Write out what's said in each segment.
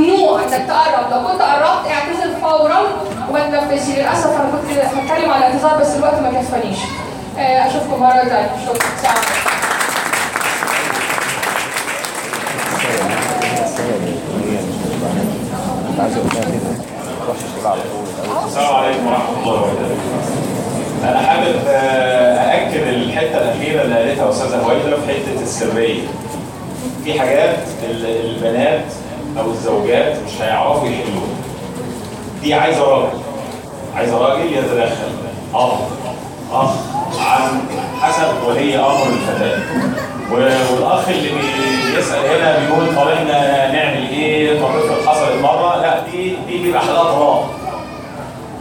ممنوع إنك تقرب. لو كنت قربت اعتذر فورا. وما للأسف أنا كنت هتكلم على الاعتذار بس الوقت ما كفانيش. آه، أشوفكم مرة ثانية شكرا. سلام السلام عليكم ورحمة الله وبركاته. أنا حابب آه، أأكد الحتة الأخيرة اللي قالتها أستاذة هويدا في حتة السرية. في حاجات ال- البنات أو الزوجات مش هيعرفوا يحلوها. دي عايزة راجل. عايزة راجل يتدخل. اب أخ عم حسب ولي أمر الفتاة. والأخ اللي بي- بيسأل هنا بيقول طب إحنا نعمل إيه؟ طب افرض حصلت مرة؟ لا دي دي بيبقى حالات رعب.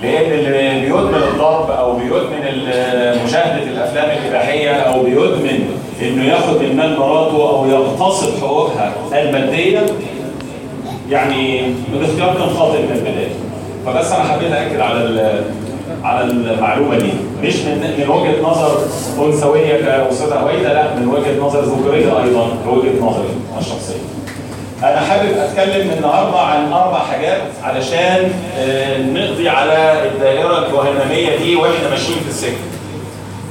لأن اللي بيدمن الضرب أو بيدمن مشاهدة الأفلام الإباحية أو بيدمن إنه ياخد من مال مراته أو يغتصب حقوقها المادية يعني الاختيار كان خاطئ من البداية. فبس أنا حبيت اكد على على المعلومة دي. مش من من وجهة نظر أنثوية كأستاذة هويدا لا من وجهة نظر ذكوريه أيضا كوجهة نظري الشخصية. أنا حابب أتكلم النهارده عن أربع حاجات علشان آه، نقضي على الدائرة الوهميه دي وإحنا ماشيين في السكه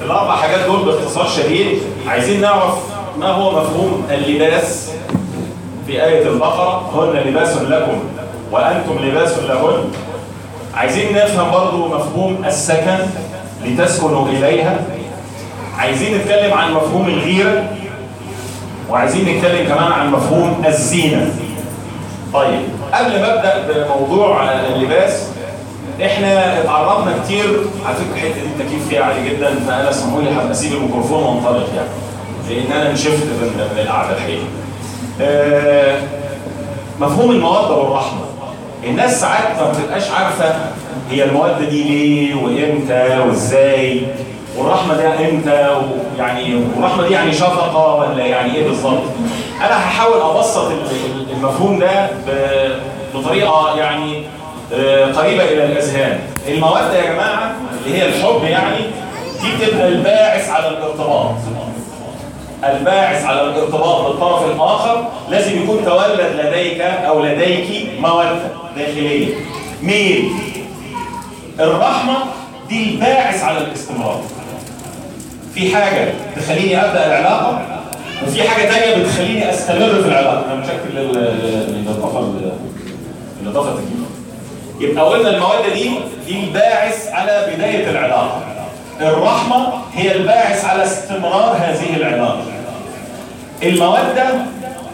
الأربع حاجات دول باختصار شديد عايزين نعرف ما هو مفهوم اللباس في آية البقرة هن لباس لكم وأنتم لباس لهن. عايزين نفهم برضو مفهوم السكن لتسكنوا إليها؟ عايزين نتكلم عن مفهوم الغيرة؟ وعايزين نتكلم كمان عن مفهوم الزينة. طيب قبل ما أبدأ بموضوع اللباس إحنا اتعرضنا كتير على فكرة الحتة دي التكييف فيها عالي جدا فأنا اسمحوا لي هبقى أسيب الميكروفون وانطلق يعني لأن أنا نشفت من من القعدة الحقيقة. آه، مفهوم الموده والرحمه الناس ساعات ما بتبقاش عارفة هي الموده دي ليه وإمتى وإزاي والرحمة دي إمتى ويعني والرحمة دي يعني شفقة ولا يعني إيه بالظبط؟ أنا هحاول أبسط ال- ال- المفهوم ده ب- بطريقة يعني آه، قريبة إلى الأذهان. الموده يا جماعة اللي هي الحب يعني دي بتبقى الباعث على الارتباط. الباعث على الارتباط بالطرف الآخر لازم يكون تولد لديك أو لديك مودة داخلية. ميل الرحمة دي الباعث على الاستمرار. في حاجة تخليني أبدأ العلاقة وفي حاجة تانية بتخليني أستمر في العلاقة أنا مشكل الاضافه التكليفيه يبقى قلنا المواد دي دي الباعث على بداية العلاقة الرحمة هي الباعث على استمرار هذه العلاقه المودة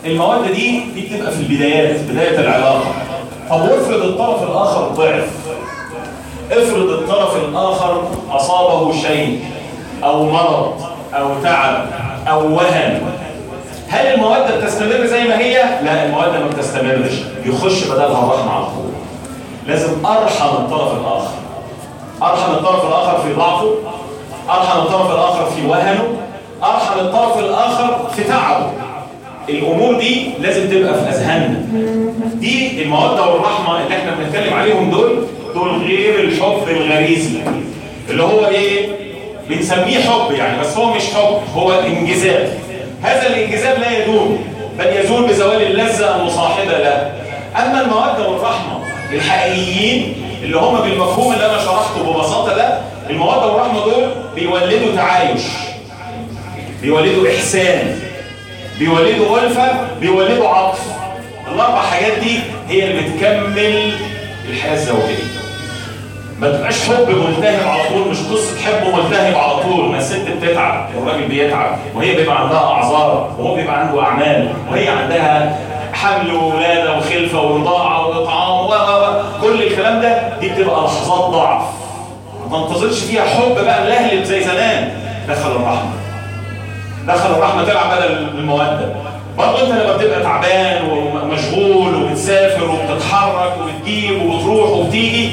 المواد دي بتبقى في البدايات بداية العلاقه طب وافرض الطرف الآخر ضعف. افرض الطرف الآخر أصابه شيء أو مرض أو تعب أو وهن. هل المواد بتستمر زي ما هي؟ لا المواد ما بتستمرش. يخش بدلها الرحمة على طول. لازم أرحم الطرف الآخر. أرحم الطرف الآخر في ضعفه. أرحم الطرف الآخر في وهنه أرحم الطرف الآخر في تعبه. الأمور دي لازم تبقى في أذهاننا. دي الموده والرحمة اللي إحنا بنتكلم عليهم دول دول غير الحب الغريزي اللي هو إيه؟ بنسميه حب يعني بس هو مش حب هو انجذاب. هذا الانجذاب لا يدوم بل يزول بزوال اللذة المصاحبة له. أما الموده والرحمة الحقيقيين اللي هم بالمفهوم اللي أنا شرحته ببساطة ده الموده والرحمة دول بيولدوا تعايش بيولدوا إحسان بيولدوا ألفة بيولدوا عطف. الأربع حاجات دي هي اللي بتكمل الحياة الزوجية. ما تبقاش حب ملتهب على طول مش قصة حب ملتهب على طول. ما الست بتتعب والراجل بيتعب وهي بيبقى عندها أعذار وهو بيبقى عنده أعمال وهي عندها حمل وولادة وخلفة ورضاعة وإطعام و و- كل الكلام ده دي بتبقى لحظات ضعف. ما تنتظرش فيها حب بقى ملهلب زي زمان. دخل الرحمة. دخل الرحمة تلعب بدل الموده برضه أنت لما بتبقى تعبان ومشغول وبتسافر وبتتحرك وبتجيب وبتروح وبتيجي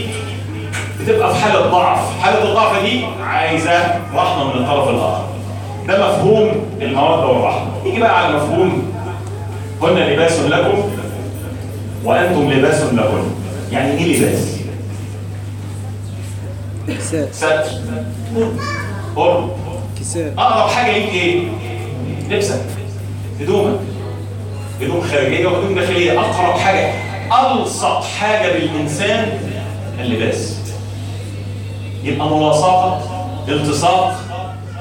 بتبقى في حالة ضعف. حالة الضعف دي عايزة رحمة من الطرف الآخر. ده مفهوم الموده والرحمة. نيجي بقى على مفهوم هن لباس لكم وأنتم لباس لهن يعني إيه لباس؟ كساء ستر قرب كساء اقرب حاجة ليك إيه؟ لبسك هدومك هدوم خارجية وهدوم داخلية. أقرب حاجة. الصق حاجة بالانسان اللباس. يبقى ملاصقه التصاق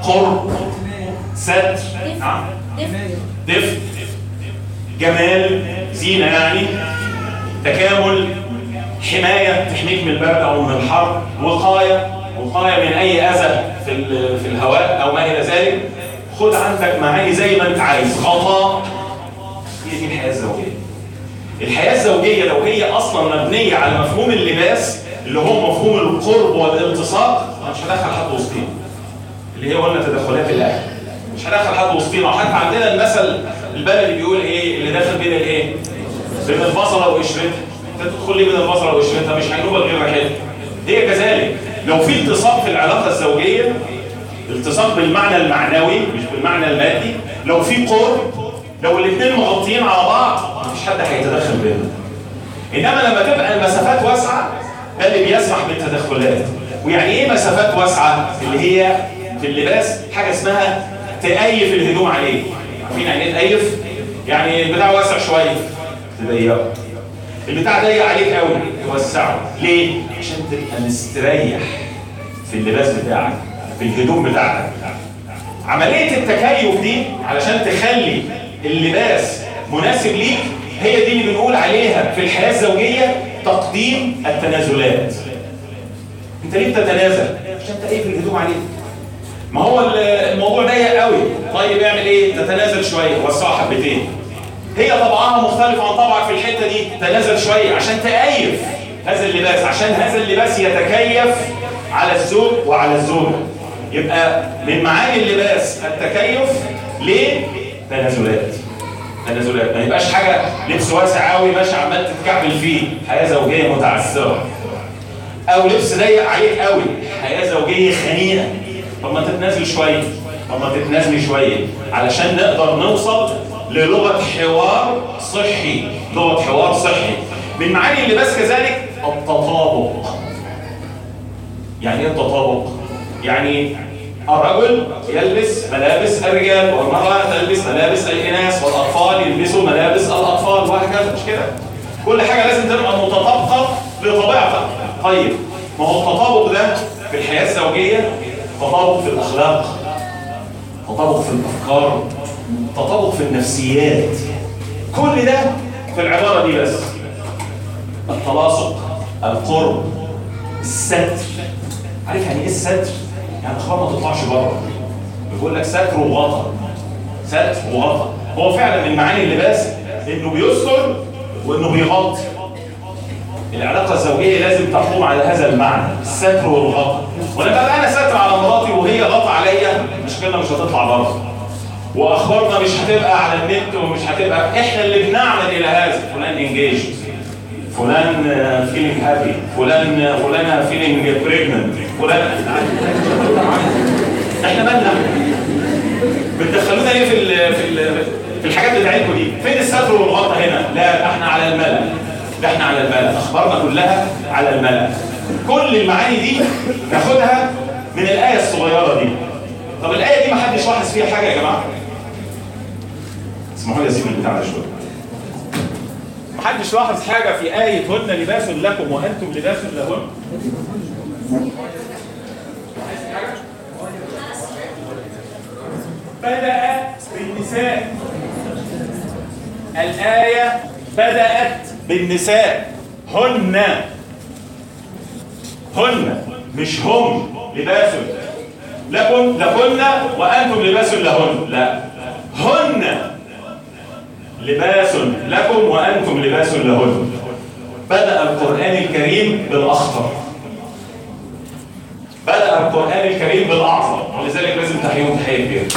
قرب ستر نعم. دفء. جمال. زينة يعني. تكامل. حماية تحميك من البرد أو من الحر وقاية وقاية من أي أذى في في الهواء أو ما إلى ذلك. خد عندك معاني زي ما أنت عايز. غطاء. هي دي الحياة الزوجية. الحياة الزوجية لو هي أصلا مبنية على مفهوم اللباس اللي هو مفهوم القرب والالتصاق مش هدخل حد وسطينا. اللي هي قلنا تدخلات الأهل. مش هدخل حد وسطينا. وحتى عندنا المثل البلدي بيقول إيه اللي داخل بين الإيه؟ بين البصله وقشرتها. انت تدخل لي بين البصله وقشرتها مش هينوبك غير ريحتها هي كذلك. لو في التصاق في العلاقة الزوجية التصاق بالمعنى المعنوي مش بالمعنى المادي لو في قرب لو الاثنين مغطيين على بعض مفيش حد هيتدخل بينهم إنما لما تبقى المسافات واسعة ده اللي بيسمح بالتدخلات. ويعني إيه مسافات واسعة؟ اللي هي في اللباس حاجة اسمها تأيف الهدوم عليه. عارفين يعني إيه تأيف؟ يعني البتاع واسع شوية. تضيقه البتاع ضيق عليك قوي توسعه ليه؟ عشان تبقى مستريح في اللباس بتاعك في الهدوم بتاعتك. عملية التكيف دي علشان تخلي اللباس مناسب ليك هي دي اللي بنقول عليها في الحياة الزوجية تقديم التنازلات. انت ليه بتتنازل؟ عشان تقيف الهدوم عليك. ما هو ال- الموضوع ضيق قوي طيب اعمل إيه؟ تتنازل شوية وسعها حبتين هي طبعها مختلف عن طبعك في الحتة دي. تنازل شوية عشان تقيف هذا اللباس عشان هذا اللباس يتكيف على الزوج وعلى الزوجه يبقى من معاني اللباس التكيف ليه تنازلات. تنازلات ما يبقاش حاجة لبس واسع قوي ماشي عمال تتكعبل فيه. حياة زوجية متعثرة. أو لبس ضيق عليك قوي حياة زوجية خنيقة. طب ما تتنازل شوية. طب ما تتنازلي شوية. علشان نقدر نوصل للغة حوار صحي. لغة حوار صحي. من معاني اللباس كذلك التطابق. يعني إيه التطابق؟ يعني الرجل يلبس ملابس الرجال والمرأة تلبس ملابس الإناث والأطفال يلبسوا ملابس الأطفال وهكذا. مش كده؟ كل حاجة لازم تبقى متطابقة لطبيعتك طيب ما هو التطابق ده في الحياة الزوجية؟ تطابق في الأخلاق. تطابق في الأفكار. تطابق في النفسيات. كل ده في العبارة دي بس. التلاصق القرب الستر. عارف يعني إيه الستر؟ يعني الاخبار ما تطلعش بره. بيقول لك ستر وغطا. ستر وغطا. هو فعلا من معاني اللباس إنه بيستر وإنه بيغطي. العلاقة الزوجية لازم تقوم على هذا المعنى الستر والغطا. ولما ابقى أنا ستر على مراتي وهي غطا عليا مشكلتنا مش هتطلع بره. واخبارنا مش هتبقى على النت ومش هتبقى إحنا اللي بنعمل إلى هذا. فلان انجيج فلان feeling happy فلان فلانه feeling pregnant فلان إحنا مالنا بتدخلونا ليه في في في الحاجات بتاعتكم دي؟ فين الستر والغطا هنا؟ لا إحنا على الملأ. ده إحنا على الملأ. أخبارنا كلها على الملأ. كل المعاني دي ناخدها من الآية الصغيرة دي. طب الآية دي ما حدش لاحظ فيها حاجة يا جماعة؟ اسمحوا لي أسيب البتاع ده شوية. محدش لاحظ حاجة في آية هن لباس لكم وأنتم لباس لهن؟ بدأ بالنساء. الآية بدأت بالنساء. هن. هن. مش هم. لباس. لكم لكن وأنتم لباس لهن. لا. هن. لباس لكم وأنتم لباس لهن. بدأ القرآن الكريم بالأخطر بدأ القرآن الكريم بالأعظم. ولذلك لازم تحييهم تحية كبيرة.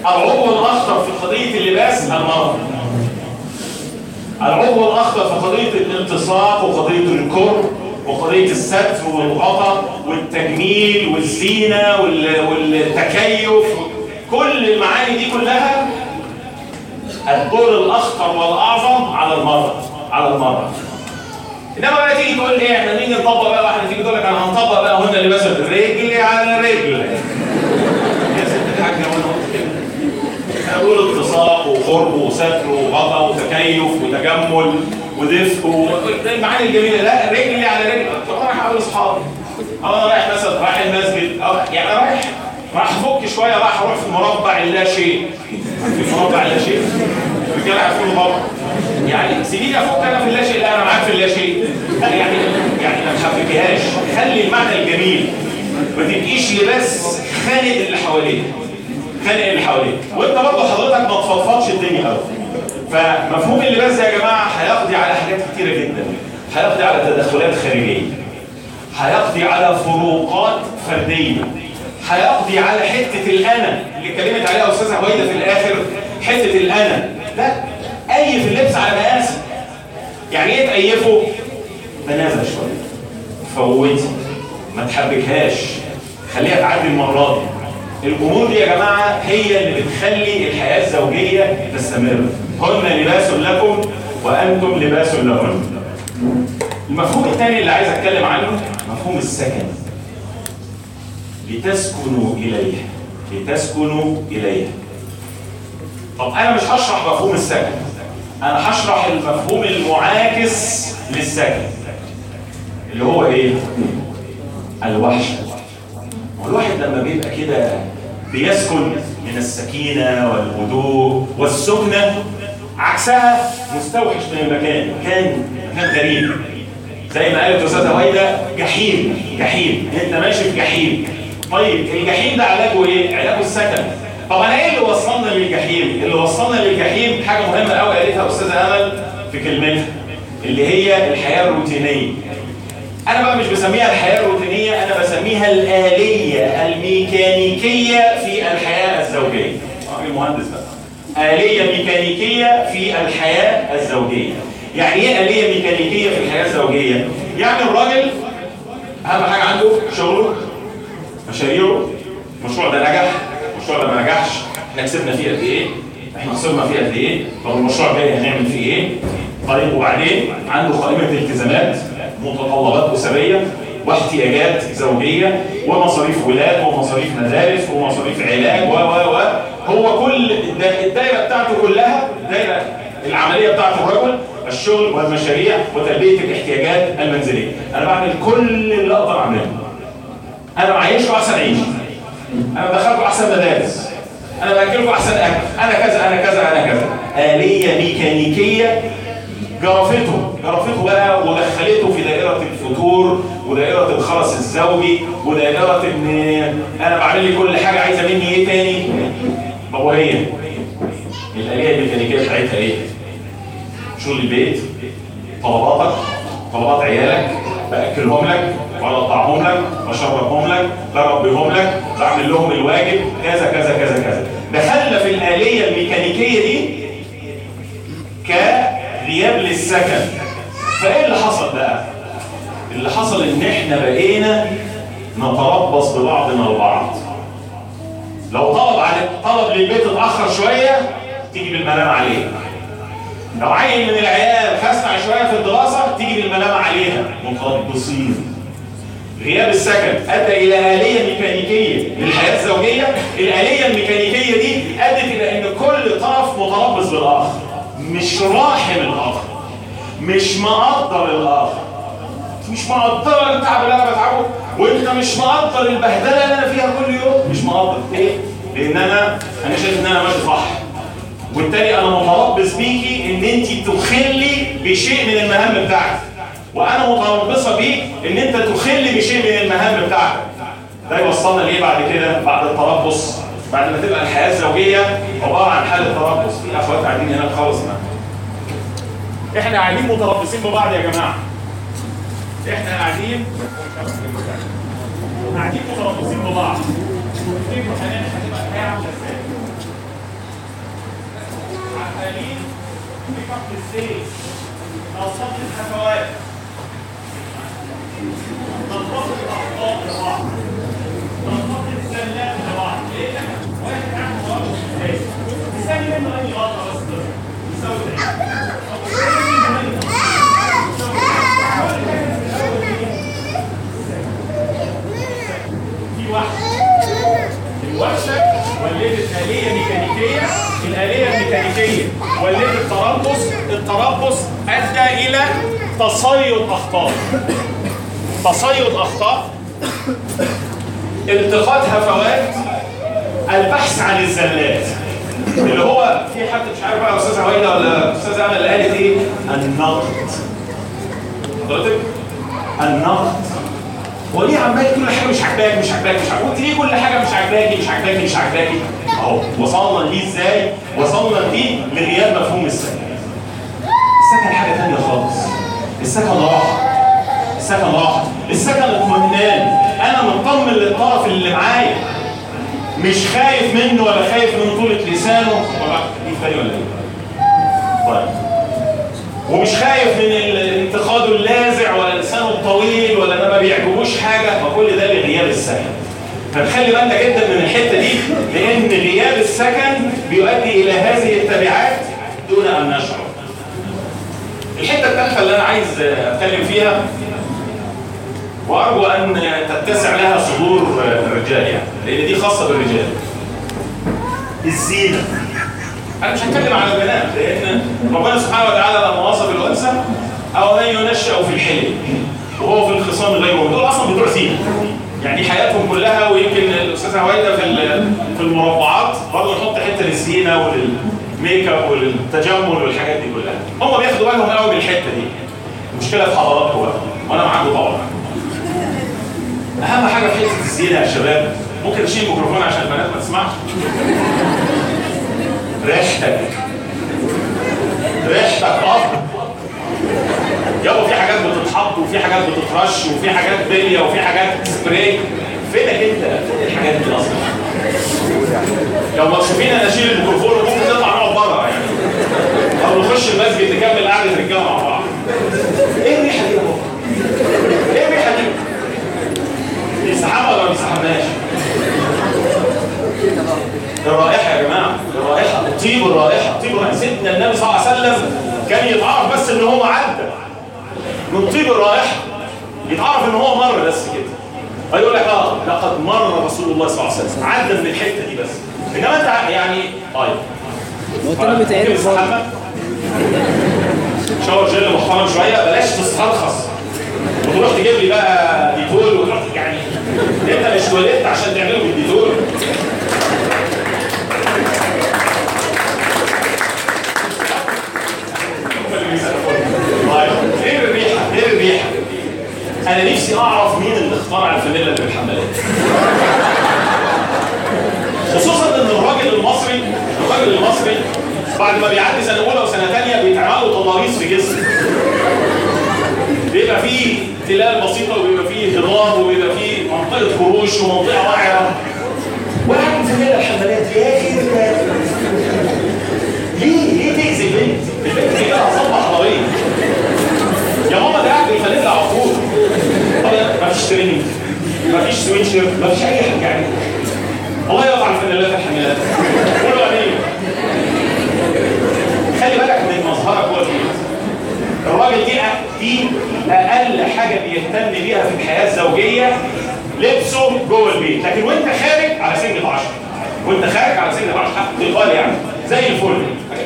العضو الأخطر في قضية اللباس المرض. العضو الأخطر في قضية الالتصاق وقضية الكر وقضية الستر والغطا والتجميل والزينة وال- والتكيف كل المعاني دي كلها الدور الأخطر والأعظم على المرأة على المرأة إنما بقى تيجي تقول إيه إحنا نيجي نطبق بقى واحدة تيجي تقول لك أنا هنطبق بقى هنا لباس الرجل على رجل. حاجة وأنا قلت كده. أنا بقول التصاق وقرب وستر وغطا وتكيف وتجمل. ودفء والمعاني الجميلة. لا رجلي على رجلي طب أنا رايح اقابل اصحابي أو أنا رايح مثلا رايح المسجد. أو يعني أنا رايح راح أفك شوية راح أروح في مربع اللا شيء. في مربع اللا شيء. الرجاله عارفين طبعا يعني سيبيني أفك أنا في اللا شيء. لا أنا معاك في اللا شيء. يعني يعني ما تحبكيهاش خلي المعنى الجميل. ما تبقيش بس خانق اللي حواليك. خانق اللي حواليك. وأنت برضه حضرتك ما تفضفضش الدنيا قوي فمفهوم اللباس يا جماعة هيقضي على حاجات كتيرة جدا. هيقضي على تدخلات خارجية. هيقضي على فروقات فردية. هيقضي على حتة الأنا اللي اتكلمت عليها أستاذة هويده في الآخر. حتة الأنا. لا ايف اللبس على مقاسك يعني إيه تأيفه؟ تنازل شوية. فوتي ما تحبكهاش خليها تعدي المرة دي. الأمور دي يا جماعة هي اللي بتخلي الحياة الزوجية تستمر. هن لباس لكم وأنتم لباس لهن. المفهوم الثاني اللي عايز أتكلم عنه مفهوم السكن. لتسكنوا إليه. لتسكنوا إليه. طب أنا مش هشرح مفهوم السكن. أنا هشرح المفهوم المعاكس للسكن. اللي هو إيه؟ الوحشه والواحد لما بيبقى كده بيسكن من السكينة والهدوء والسكنة عكسها مستوحش من المكان. مكان مكان غريب. زي ما قالت أستاذة هويده جحيم جحيم. أنت ماشي في جحيم. طيب الجحيم ده علاجه إيه؟ علاجه السكن. طب أنا إيه اللي وصلنا للجحيم؟ اللي وصلنا للجحيم حاجة مهمة قوي قالتها أستاذة أمل في كلمتها اللي هي الحياة الروتينية. أنا بقى مش بسميها الحياة الروتينية أنا بسميها الآلية الميكانيكية في الحياة الزوجية. راجل مهندس بقى. آلية ميكانيكية في الحياة الزوجية. يعني إيه آلية ميكانيكية في الحياة الزوجية؟ يعني الراجل أهم حاجة عنده شغله مشاريعه المشروع ده نجح المشروع ده ما نجحش إحنا كسبنا فيه قد إيه؟ إحنا خسرنا فيه قد إيه؟ طب المشروع الجاي هنعمل فيه إيه؟ طيب وبعدين عنده قائمة التزامات متطلبات أسرية واحتياجات زوجية ومصاريف ولاد ومصاريف مدارس ومصاريف علاج و و و. هو كل الدا- الدايرة بتاعته كلها الدايرة العملية بتاعت الرجل الشغل والمشاريع وتلبية الاحتياجات المنزلية. أنا بعمل كل اللي أقدر أعمله. أنا معيشه أحسن عيش. أنا بدخلكم أحسن مدارس. أنا بأكلكم أحسن أكل. أنا كذا أنا كذا أنا كذا. آلية ميكانيكية جرفته جرفته بقى ودخلته في دائرة الفتور ودائرة الخرس الزوجي ودائرة إن أنا بعمل لي كل حاجة. عايزة مني إيه تاني؟ طب وهي الآلية الميكانيكية بتاعتها إيه؟ شغل البيت طلباتك طلبات عيالك بأكلهم لك وأقطعهم لك بشربهم لك بربيهم لك بعمل لهم الواجب كذا كذا كذا كذا. دخلنا في الآلية الميكانيكية دي كغياب للسكن. فإيه اللي حصل بقى؟ اللي حصل إن إحنا بقينا نتربص ببعضنا البعض. لو طلب على طلب للبيت اتأخر شوية تيجي بالملامه عليه لو عيل من العيال خسع شوية في الدراسة تيجي بالملامه عليها. متربصين غياب السكن. أدى إلى آلية ميكانيكية. للحياة الزوجية. الآلية الميكانيكية دي أدت إلى إن كل طرف متربص بالآخر. مش راحم الآخر. مش مقدر الآخر. مش مقدر التعب اللي أنا بتعبه. وأنت مش مقدر البهدلة اللي أنا فيها كل يوم. مش مقدر. ليه؟ لأن أنا أنا شايف إن أنا ماشي صح. وبالتالي أنا متربص بيكي إن أنت تخلي بشيء من المهام بتاعتك وأنا متربصة بيك إن أنت تخلي بشيء من المهام بتاعتك ده يوصلنا ليه بعد كده؟ بعد التربص. بعد ما تبقى الحياة الزوجية عبارة عن حالة تربص. في أخوات قاعدين هناك خالص إحنا قاعدين متربصين ببعض يا جماعة. إحنا قاعدين قاعدين متربصين ببعض تفتكروا هنعمل هتبقى الحياة عاملة إزاي؟ عمالين في فقد الزيت أو فقد الحفوات ننتقل الأخطاء لبعض ننتقل الزلات لبعض ليه؟ واحد عنده متربص إزاي؟ تسالي منه اي غلطه يساوي ده في وحش الوحشة ولدت آلية ميكانيكية. الآلية الميكانيكية ولدت تربص التربص أدى إلى تصيد أخطاء. تصيد أخطاء. التقاط هفوات. البحث عن الزلات. اللي هو في حد مش عارف بقى أستاذ هويدا ولا أستاذ امل قالت إيه؟ النقد. حضرتك؟ النقد. هو ليه عمال كل حاجة مش عاجباك مش عاجباك مش عاجباك؟ ليه كل حاجة مش عاجباكي مش عاجباكي مش عاجباكي؟ أهو وصلنا ليه إزاي؟ وصلنا ليه لغياب مفهوم السكن. السكن حاجة ثانية خالص. السكن راحة. السكن راحة. السكن اطمئنان. أنا مطمن للطرف اللي معايا. مش خايف منه ولا خايف من طولة لسانه. ولا دي تاني ولا إيه؟ طيب. ومش خايف من الانتقاد اللاذع ولا لسانه الطويل ولا ده ما بيعجبوش حاجة ما كل ده لغياب السكن. فنخلي بالنا جدا من الحتة دي لأن غياب السكن بيؤدي إلى هذه التبعات دون أن نشعر. الحتة الثالثه اللي أنا عايز أتكلم فيها وأرجو أن تتسع لها صدور الرجال يعني لأن دي خاصة بالرجال. الزينة. أنا مش هتكلم على البنات لأن ربنا سبحانه وتعالى لما وصف الأنثى أو من ينشأ في الحلم وهو في الخصام غير مبين دول أصلا بتوع زينه يعني حياتهم كلها ويمكن الأستاذة هويدا في في المربعات برضه نحط حتة للزينة وللميك أب وللتجمل والحاجات دي كلها. هم بياخدوا بالهم قوي من الحتة دي. المشكلة في حضراتكم بقى. وأنا معاكم طبعا. أهم حاجة في حتة الزينة يا شباب ممكن اشيل الميكروفون عشان البنات ما تسمعش؟ ريحتك ريحتك أب يابا في حاجات بتتحط وفي حاجات بتترش وفي حاجات بلية وفي حاجات سبراي فينك أنت فين الحاجات دي أصلا لو مكسوفين أنا أشيل الميكروفون وممكن نطلع نقعد بره يعني أو نخش المسجد نكمل قعدة رجاله مع بعض إيه الريحة دي يا بابا؟ إيه الريحة دي؟ بيسحبها ولا ما بيسحبهاش؟ الرائحة يا جماعة الرائحة الطيب الرائحة طيب الرائحة سيدنا النبي صلى الله عليه وسلم كان يتعرف بس إن هو عدى من طيب الرائحة يتعرف إن هو مر بس كده. هيقول لك آه لقد مر رسول الله صلى الله عليه وسلم. عدى من الحتة دي بس. إنما أنت يعني طيب. هو أنت لما بتعرف محمد. شاور جل محترم شوية بلاش تسترخص. وتروح تجيب لي بقى ديتول وتروح يعني انت مش ولدت عشان تعمله بالديتول غير الريحه غير الريحه أنا نفسي أعرف مين اللي اخترع الفانيلا اللي بالحمالات. خصوصا إن الراجل المصري الراجل المصري بعد ما بيعدي سنة أولى وسنة ثانية بيتعمل له تضاريس في جسمه. بيبقى فيه تلال بسيطة وبيبقى فيه هضام وبيبقى فيه منطقة خروش ومنطقة واعرة. واحد فانيلا الحمالات يا أخي ليه ليه تاذي البنت؟ البنت دي لها صدمه حضاريه يا ماما ده قاعد بالفانيلا على طول طب ما فيش تريننج ما فيش سويتشر ما فيش أي حاجة يعني. الله يقطع الفانيلات الحمالات قولوا أمين. خلي بالك من مظهرك جوه البيت الراجل دي دي أقل حاجة بيهتم بيها في الحياة الزوجية لبسه جوه البيت. لكن وأنت خارج على سنجة 10 وأنت خارج على سنجة 10 تقال يعني. زي الفل.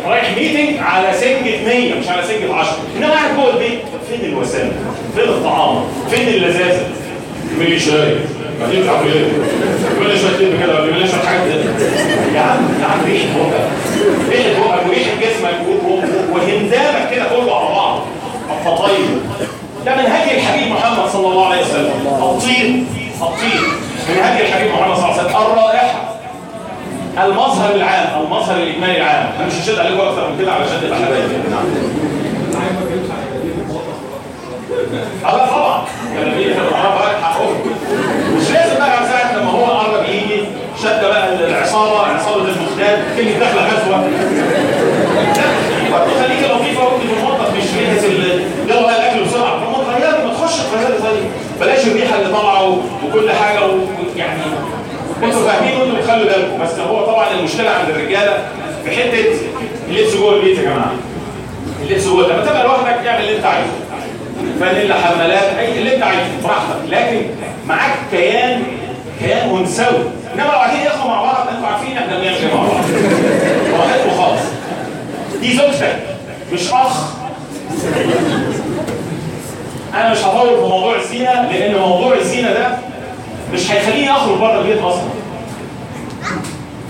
رايح meeting على سنجة 100 مش على سنجة 10 إنما قاعد جوه البيت. فين الوسامه فين الطعام؟ فين اللذاذة؟ لي شاي بعدين تعمل إيه لي شوية كده شوية حاجات كده يا عم يا عم ريحه بقك. ريحه بقك وريحه جسمك وهندامك كده كله على بعض. الفطاير ده من هدي الحبيب محمد صلى الله عليه وسلم. الطيب الطيب. من هدي الحبيب محمد صلى الله عليه وسلم. الرائحة. المظهر العام المظهر الإجمالي العام. أنا مش هشد عليكم أكتر من كده علشان تبقى حبايب. نعم آه طبعا. كان في بقى حقهم مش لازم بقى ساعة لما هو قرب يجي شد بقى العصابة عصابة المختال كلمة داخله غزوة. برضه خليكي لطيفه وانت في المطبخ مش ريحه جو الاكل بسرعة. طب ما تغيري ما تخش تغيري طيب بلاش الريحة اللي طالعة وكل حاجة ويعني أنتوا فاهمين وانتوا بتخلوا بالكم بس هو طبعا المشكلة عند الرجالة في حتة اللبس جوه البيت يا جماعة. اللبس جوه لما تبقى لوحدك اعمل اللي انت عايزه. فانيلا حمالات أي اللي أنت عايزه براحتك. لكن معاك كيان كيان انثوي إنما لو قاعدين ياخدوا مع بعض أنتوا عارفين إحنا بنعمل إيه مع بعض. براحتكم خالص دي زوجتك مش أخ. أنا مش هطول في موضوع الزينة لأن موضوع الزينة ده مش هيخليني أخرج بره البيت أصلا.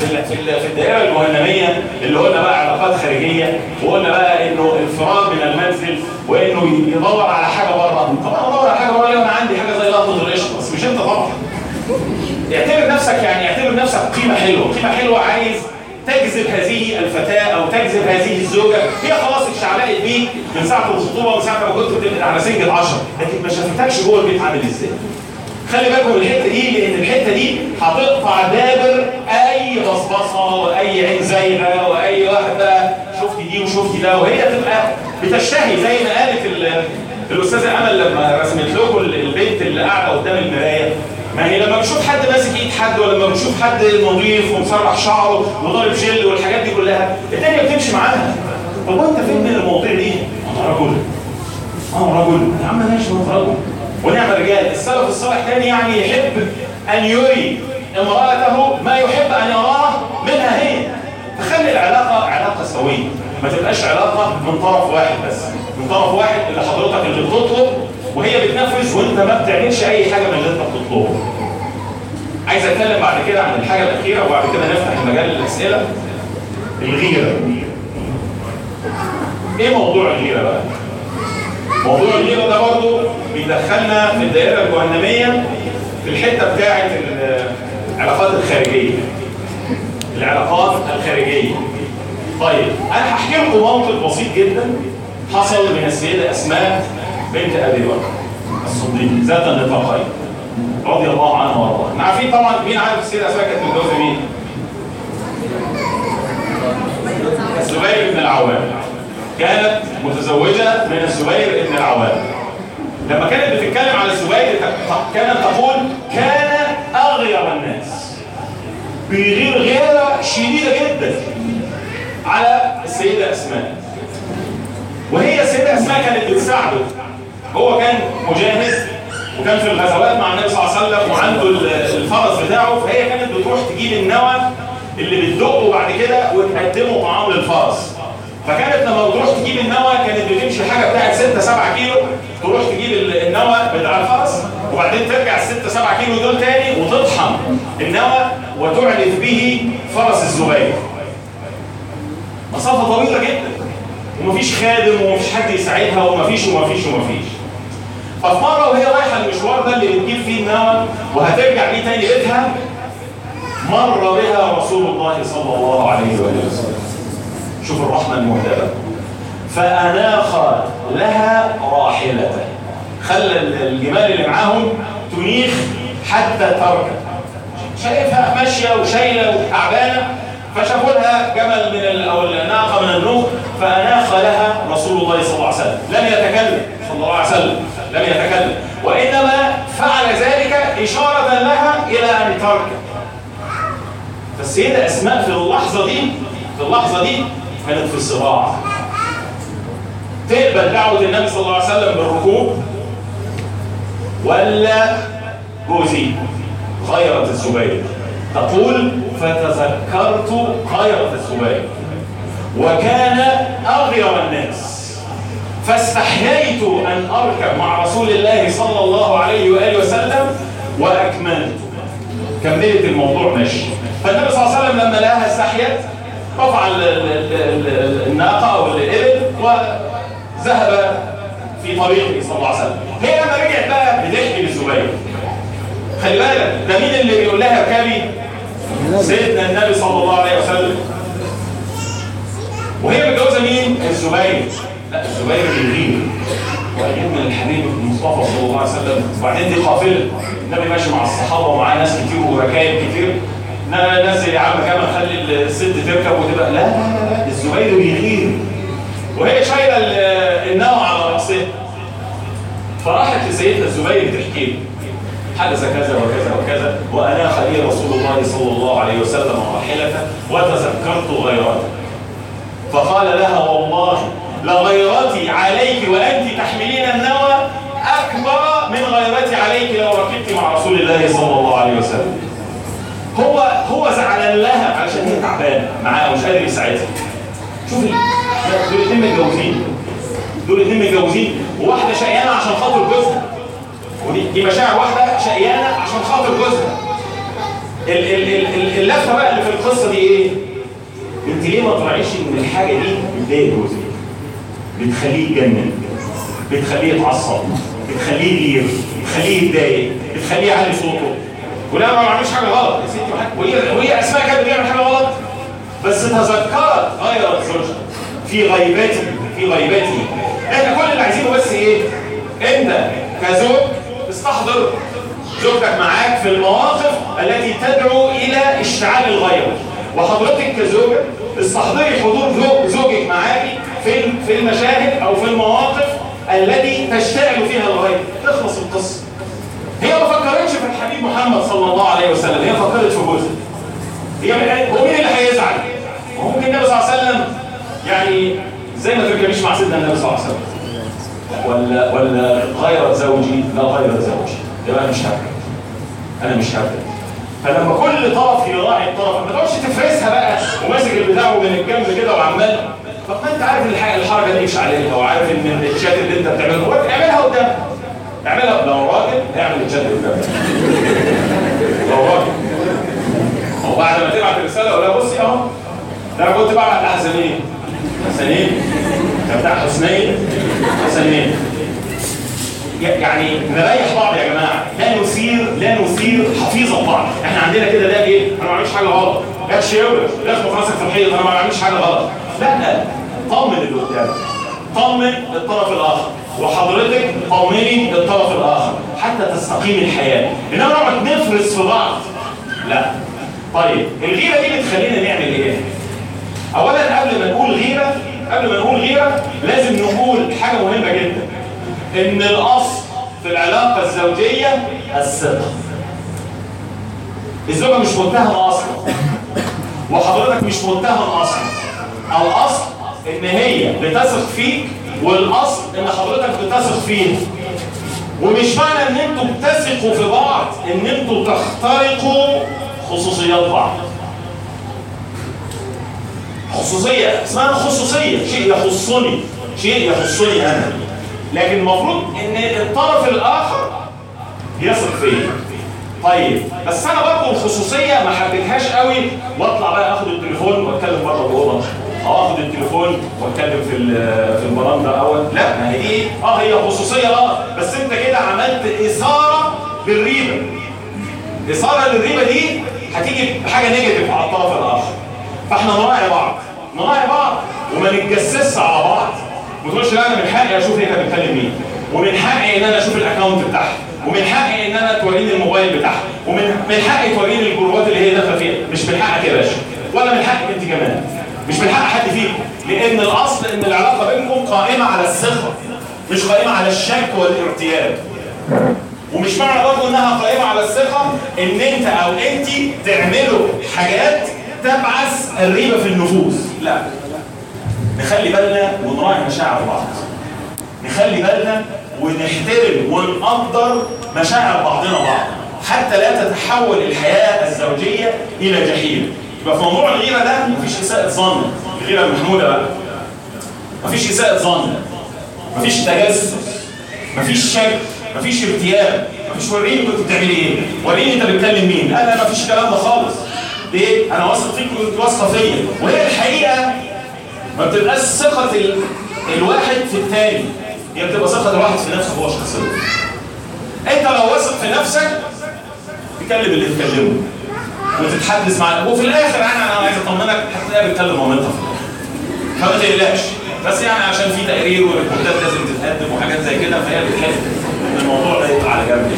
في ال- في ال- في الدائرة الجهنميه اللي قلنا بقى علاقات خارجية وقلنا بقى إنه الفرار من المنزل وإنه يدور على حاجة بره. طبعا ادور على حاجة بره أنا عندي حاجة زي لقطه القشطه بس مش أنت طبعا. اعتبر نفسك يعني اعتبر نفسك قيمة حلوة. قيمة حلوة عايز تجذب هذه الفتاة أو تجذب هذه الزوجة. هي خلاص اتشعلقت بيك من ساعة الخطوبة من ساعة ما كنت بتبقى على سنجة 10 لكن ما شافتكش جوه البيت عامل إزاي. خلي بالكم من الحتة دي لأن الحتة دي هتقطع دابر أي بصبصة وأي عين زايغه وأي واحدة شفتي دي وشفتي ده وهي تبقى بتشتهي زي ما قالت ال- الأستاذة أمل لما رسمت لكم البنت اللي قاعدة قدام المراية. ما هي لما بتشوف حد ماسك إيد حد ولا لما بتشوف حد نظيف ومسرح شعره وضارب جل والحاجات دي كلها الدنيا بتمشي معاها. طب وأنت فين من المواضيع دي؟ أنا رجل. آه رجل. يا عم ماشي ما رجل. ونعم الرجال. السلف الصالح كان يعني يحب أن يري امرأته ما يحب أن يراه منها هي. فخلي العلاقة علاقة سوية. ما تبقاش علاقة من طرف واحد بس. من طرف واحد اللي حضرتك اللي بتطلب وهي بتنفذ وانت ما بتعملش أي حاجة من اللي انت بتطلبه. عايز أتكلم بعد كده عن الحاجة الأخيرة وبعد كده نفتح مجال الأسئلة. الغيرة. إيه موضوع الغيرة بقى؟ موضوع الغيرة ده برضه بيدخلنا في الدائرة الجهنمية في الحتة بتاعة العلاقات الخارجية. العلاقات الخارجية. طيب أنا هحكي لكم موقف بسيط جدا حصل من السيدة أسماء بنت أبي بكر الصديق ذات النطاقين رضي الله عنها وأرضاها. إحنا عارفين طبعا مين عارف السيدة أسماء كانت متجوزة مين؟ الزبير بن العوام. كانت متزوجة من الزبير بن العوام. لما كانت بتتكلم على الزبير كانت تقول كان أغير الناس. بيغير غيرة شديدة جدا على السيدة أسماء. وهي السيدة أسماء كانت بتساعده. هو كان مجاهد وكان في الغزوات مع النبي صلى الله عليه وسلم وعنده ال- الفرس بتاعه فهي كانت بتروح تجيب النوى اللي بتدقه بعد كده وتقدمه طعام للفرس. فكانت لما بتروح تجيب النوى كانت بتمشي حاجة بتاعت 6 7 كيلو. تروح تجيب ال- النوى بتاع الفرس وبعدين ترجع ال 6 7 كيلو دول تاني وتطحن. النوى وتعلف به فرس الزبير. مسافة طويلة جدا. ومفيش خادم ومفيش حد يساعدها ومفيش ومفيش ومفيش. ففي مرة وهي رايحة المشوار ده اللي بتجيب فيه النوى وهترجع بيه تاني بيتها مر بها رسول الله صلى الله عليه وسلم. شوف الرحمة المهدبة فأناخ لها راحلته خلى الجمال اللي معاهم تنيخ حتى تركب شايفها ماشية وشايلة وتعبانة. فشافوا لها جمل من أو الناقة من النوق فأناخ لها رسول الله صلى الله عليه وسلم. لم يتكلم. صلى الله عليه وسلم. لم يتكلم. وإنما فعل ذلك إشارة لها إلى أن تركب فالسيدة أسماء في اللحظة دي في اللحظة دي كانت في صراع تقبل دعوة النبي صلى الله عليه وسلم بالركوب ولا جوزي؟ غيرة الزبير. تقول فتذكرت غيرة الزبير. وكان أغير الناس. فاستحييت أن أركب مع رسول الله صلى الله عليه وآله وسلم وأكملت. كملت الموضوع ماشي. فالنبي صلى الله عليه وسلم لما لقاها استحيت رفع ال- ال- ال- ال- الناقة أو الإبل وذهب في طريقه صلى الله عليه وسلم. هي لما رجعت بقى بتحكي للزبير خلي بالك ده مين اللي بيقول لها اركبي سيدنا النبي صلى الله عليه وسلم. وهي متجوزة مين؟ الزبير. لا الزبير بيغير وأجيب من الحبيب المصطفى صلى الله عليه وسلم. وبعدين دي قافلة. النبي ماشي مع الصحابة ومعاه ناس كتير وركايب كتير. ن- نزل يا عم كمان خلي الست تركب وتبقى. لا لا لا الزبير بيغير وهي شايلة ال- النوى على رأسها. فراحت لسيدنا الزبير تحكي له. حدث كذا وكذا وكذا وأناخ لي رسول الله صلى الله عليه وسلم راحلته وتذكرت غيرته فقال لها والله لغيرتي عليك وأنت تحملين النوى أكبر من غيرتي عليك لو ركبت مع رسول الله صلى الله عليه وسلم. هو هو زعلان لها علشان هي تعبانة معاه ومش قادر يساعدها. شوفي دول الاثنين متجوزين. دول الاثنين متجوزين وواحدة شقيانة عشان خاطر جوزها. ودي دي مشاعر واحدة شقيانة عشان خاطر جوزها. ال- ال- ال- ال- اللفة بقى اللي في القصة دي إيه؟ انت ليه ما تراعيش إن الحاجة دي بتضايق جوزك؟ بتخليه يتجنن بتخليه يتعصب بتخليه يغير بتخليه يتضايق بتخليه يعلي صوته. ولا ما بعملش حاجة غلط. يا ستي وهي وهي أسماء كانت بتعمل حاجة غلط. بس تذكرت. غيرت زوجها في غيبته في غيبته إحنا كل اللي عايزينه بس إيه؟ أنت كزوج استحضر زوجتك معاك في المواقف التي تدعو إلى اشتعال الغيره وحضرتك كزوجة استحضري حضور زوج زوجك معاكي في في المشاهد أو في المواقف التي تشتعل فيها الغيره تخلص القصة. هي ما فكرتش في الحبيب محمد صلى الله عليه وسلم. هي فكرت في جوزها هي من- هو مين اللي هيزعل؟ ما هو ممكن النبي صلى الله عليه وسلم يعني زي ما تركبيش مع سيدنا النبي صلى الله عليه وسلم. ولا ولا غيرت زوجي لا غيرت زوجي. يبقى أنا مش هبكي أنا مش هبكي فلما كل طرف يراعي الطرف ما تقعدش تفرسها بقى وماسك البتاع من الجنب كده وعمال طب ما أنت عارف الحاجة الحركة دي مش عليها وعارف إن الشات اللي أنت بتعمله هو اعملها قدام اعملها لو راجل اعمل الشات قدام لو راجل. وبعد ما تبعت الرسالة أقول لها بصي اهو أنا كنت بعمل حسنين. حسنين؟ بتاع حسنين؟ حسنين. يعني نريح بعض يا جماعة. لا نثير لا نثير حفيظه بعض إحنا عندنا كده ده إيه؟ أنا ما بعملش حاجة غلط. لا تشاور لا تخبط راسك في الحيط أنا ما بعملش حاجة غلط. لا. طمن اللي قدامك. طمن الطرف الآخر. وحضرتك طمني الطرف الآخر حتى تستقيم الحياة. إنما نقعد نفرس في بعض. لا. طيب الغيرة دي بتخلينا نعمل إيه؟ اولا قبل ما نقول غيرة قبل ما نقول غيرة لازم نقول حاجة مهمة جدا. إن الاصل في العلاقة الزوجية الثقه الزوجة مش متهمه أصلا. وحضرتك مش متهم أصلا. الأصل إن هي بتثق فيك والأصل إن حضرتك بتثق فيها ومش معنى إن أنتوا بتثقوا في بعض إن أنتوا تخترقوا خصوصيات بعض خصوصية اسمها خصوصية. شيء يخصني شيء يخصني أنا. لكن المفروض إن الطرف الآخر يثق فيا. طيب بس أنا برضه الخصوصية ما حبيتهاش قوي وأطلع بقى أخد التليفون وأتكلم بره الاوضه أو اخد التليفون واتكلم في في البراندة اول لا ما هي دي آه هي خصوصية آه بس أنت كده عملت إثارة للريبة. إثارة للريبة دي هتيجي بحاجة negative على الطرف الآخر. فإحنا نراعي بعض نراعي بعض وما نتجسسش على بعض. ما تقولش لا أنا من حقي أشوف هي كانت بتكلم مين. ومن حقي إن أنا أشوف ال account بتاعها. ومن حقي إن أنا توريني الموبايل بتاعها. ومن من حقي توريني الجروبات اللي هي داخلة فيها. مش من حقك يا باشا ولا من حقك أنت كمان. مش من حق حد فيكم. لأن الأصل إن العلاقة بينكم قائمة على الثقة مش قائمة على الشك والارتياب. ومش معنى برضه إنها قائمة على الثقة إن أنت أو انت تعملوا حاجات تبعث الريبة في النفوس. لا. نخلي بالنا ونراعي مشاعر بعض. نخلي بالنا ونحترم ونقدر مشاعر بعضنا بعض. حتى لا تتحول الحياة الزوجية إلى جحيم. يبقى في موضوع الغيره ده مفيش إساءة ظن. الغيره المحمودة بقى. مفيش إساءة ظن. مفيش تجسس. مفيش شك. مفيش ارتياب مفيش وريني كنت بتعملي إيه. وريني أنت بتكلم مين. لا مفيش الكلام ده خالص. ليه؟ أنا واثق فيك وأنت واثقة فيا. وهي الحقيقة ما بتبقاش ثقة ال... الواحد في الثاني هي بتبقى ثقة الواحد في نفسه هو شخصيا. أنت لو واثق في نفسك تكلم اللي تكلمه وتتحدث معاه وفي الآخر أنا أنا عايز أطمنك هتلاقيها بتكلم مامتها في الآخر. فما تقلقش. بس يعني عشان في تقرير وريبورتات لازم تتقدم وحاجات زي كده فهي بتحب الموضوع ده يبقى على جنب.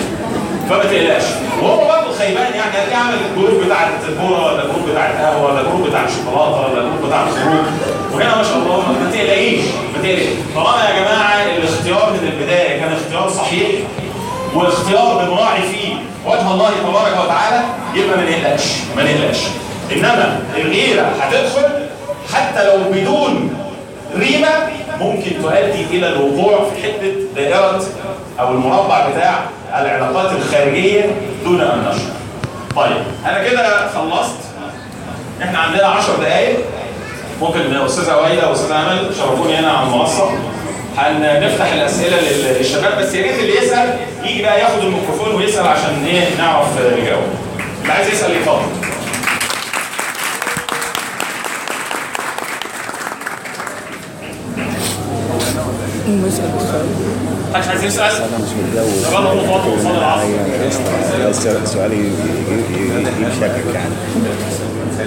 فما تقلقش. وهو برضه خيبان يعني هتلاقيه عامل ال group بتاع الكوره ولا ال group بتاع القهوة ولا ال group بتاع الشوكولاتة ولا ال group بتاع الخروج. وهنا ما شاء الله ما تقلقيش ما تقلقيش طالما يا جماعة الاختيار من البداية كان اختيار صحيح واختيار بنراعي فيه وجه الله تبارك وتعالى يبقى ما نقلقش ما نقلقش. إنما الغيرة هتدخل حتى لو بدون ريبه ممكن تؤدي إلى الوقوع في حتة دائرة أو المربع بتاع العلاقات الخارجية دون أن نشعر. طيب أنا كده خلصت. إحنا عندنا 10 دقائق ممكن أستاذة وائلة واستاذه أمل شرفوني هنا على المنصة. هنفتح الاسئله لل- للشباب بس يا ريت اللي يسال يجي بقى ياخد الميكروفون ويسال عشان إيه نعرف نجاوب اللي عايز يسال يتفضل محدش عايز يسال أنا مش متجوز شباب المفاضل وصلى العصر أيوه السؤال- سؤال ي- ي- ي- يجيب شكك يعني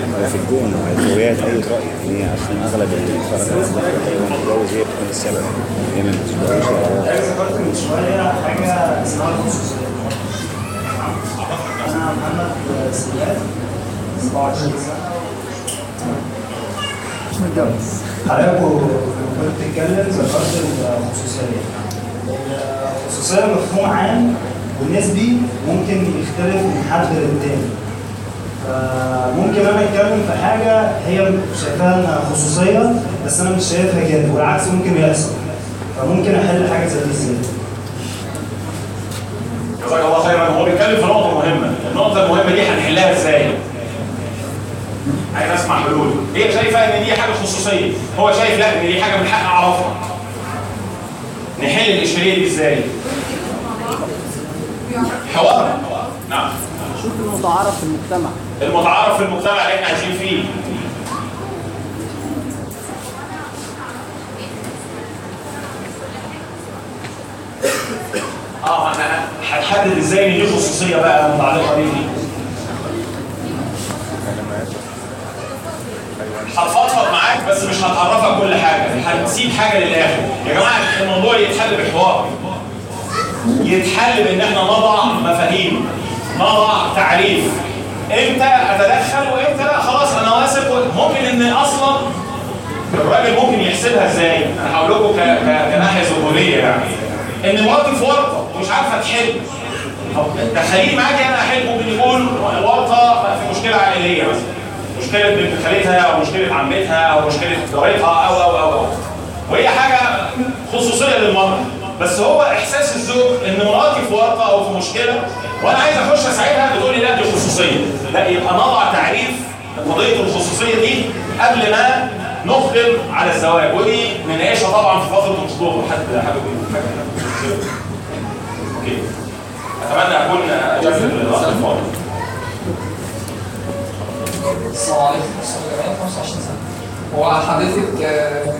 هو في الجون الروايات اي راي يعني عشان اغلب اللي بيتفرج على تقريبا متجوز هي بتكون السبب هي ما بتتجوزش. أنا محمد سياد 27 سنه مش متجوز. حضرتك كنت بتتكلم ذكرت الخصوصيه. الخصوصيه مفهوم عام ونسبي ممكن يختلف من حد للتاني. فممكن أنا أتكلم في حاجة هي شايفاها إنها خصوصية بس أنا مش شايفها كده والعكس ممكن يحصل فممكن أحل حاجة زي دي إزاي؟ جزاك الله خيرا هو بيتكلم في نقطة مهمة، النقطة المهمة دي هنحلها إزاي؟ عايز أسمع حلول، هي شايفة إن دي حاجة خصوصية، هو شايف لا إن دي حاجة من حق أعرفها. نحل الإشكالية دي إزاي؟ حوار نعم شوف المتعارف في المجتمع المتعارف في المجتمع اللي إحنا عايشين فيه. آه أنا هتحدد إزاي ان دي خصوصية بقى متعلقه بيه هتفضفض معاك بس مش هتعرفك كل حاجة. هتسيب حاجة للآخر. يا جماعة الموضوع يتحل بحوار يتحل بإن إحنا نضع مفاهيم نضع تعريف. إمتى أتدخل وامتى لا؟ خلاص أنا واثق ممكن إن أصلا الراجل ممكن يحسبها إزاي؟ أنا هقول لكم كناحية ظهورية يعني. إن مراتي في ورطه ومش عارفة تحل. طب دخليه معاكي أنا أحل. ممكن يكون ورطه في مشكلة عائلية مثلا. مشكلة بنت خالتها أو مشكله عمتها أو مشكله جارتها أو أو أو أو. وهي حاجة خصوصية للمرأة. بس هو إحساس الزوج إن مراتي في ورطه أو في مشكلة وأنا عايز اخش اساعدها بتقول لي لا دي خصوصية. لا يبقى نضع تعريف قضيه الخصوصية دي قبل ما نقدم على الزواج. ودي نناقشها طبعا في فترة الخطوبة. حد حابب؟ أوكي. أتمنى أكون اجبت الاخ الفاضل السلام عليكم. أستاذ جمال 25 سنة. هو حضرتك آه،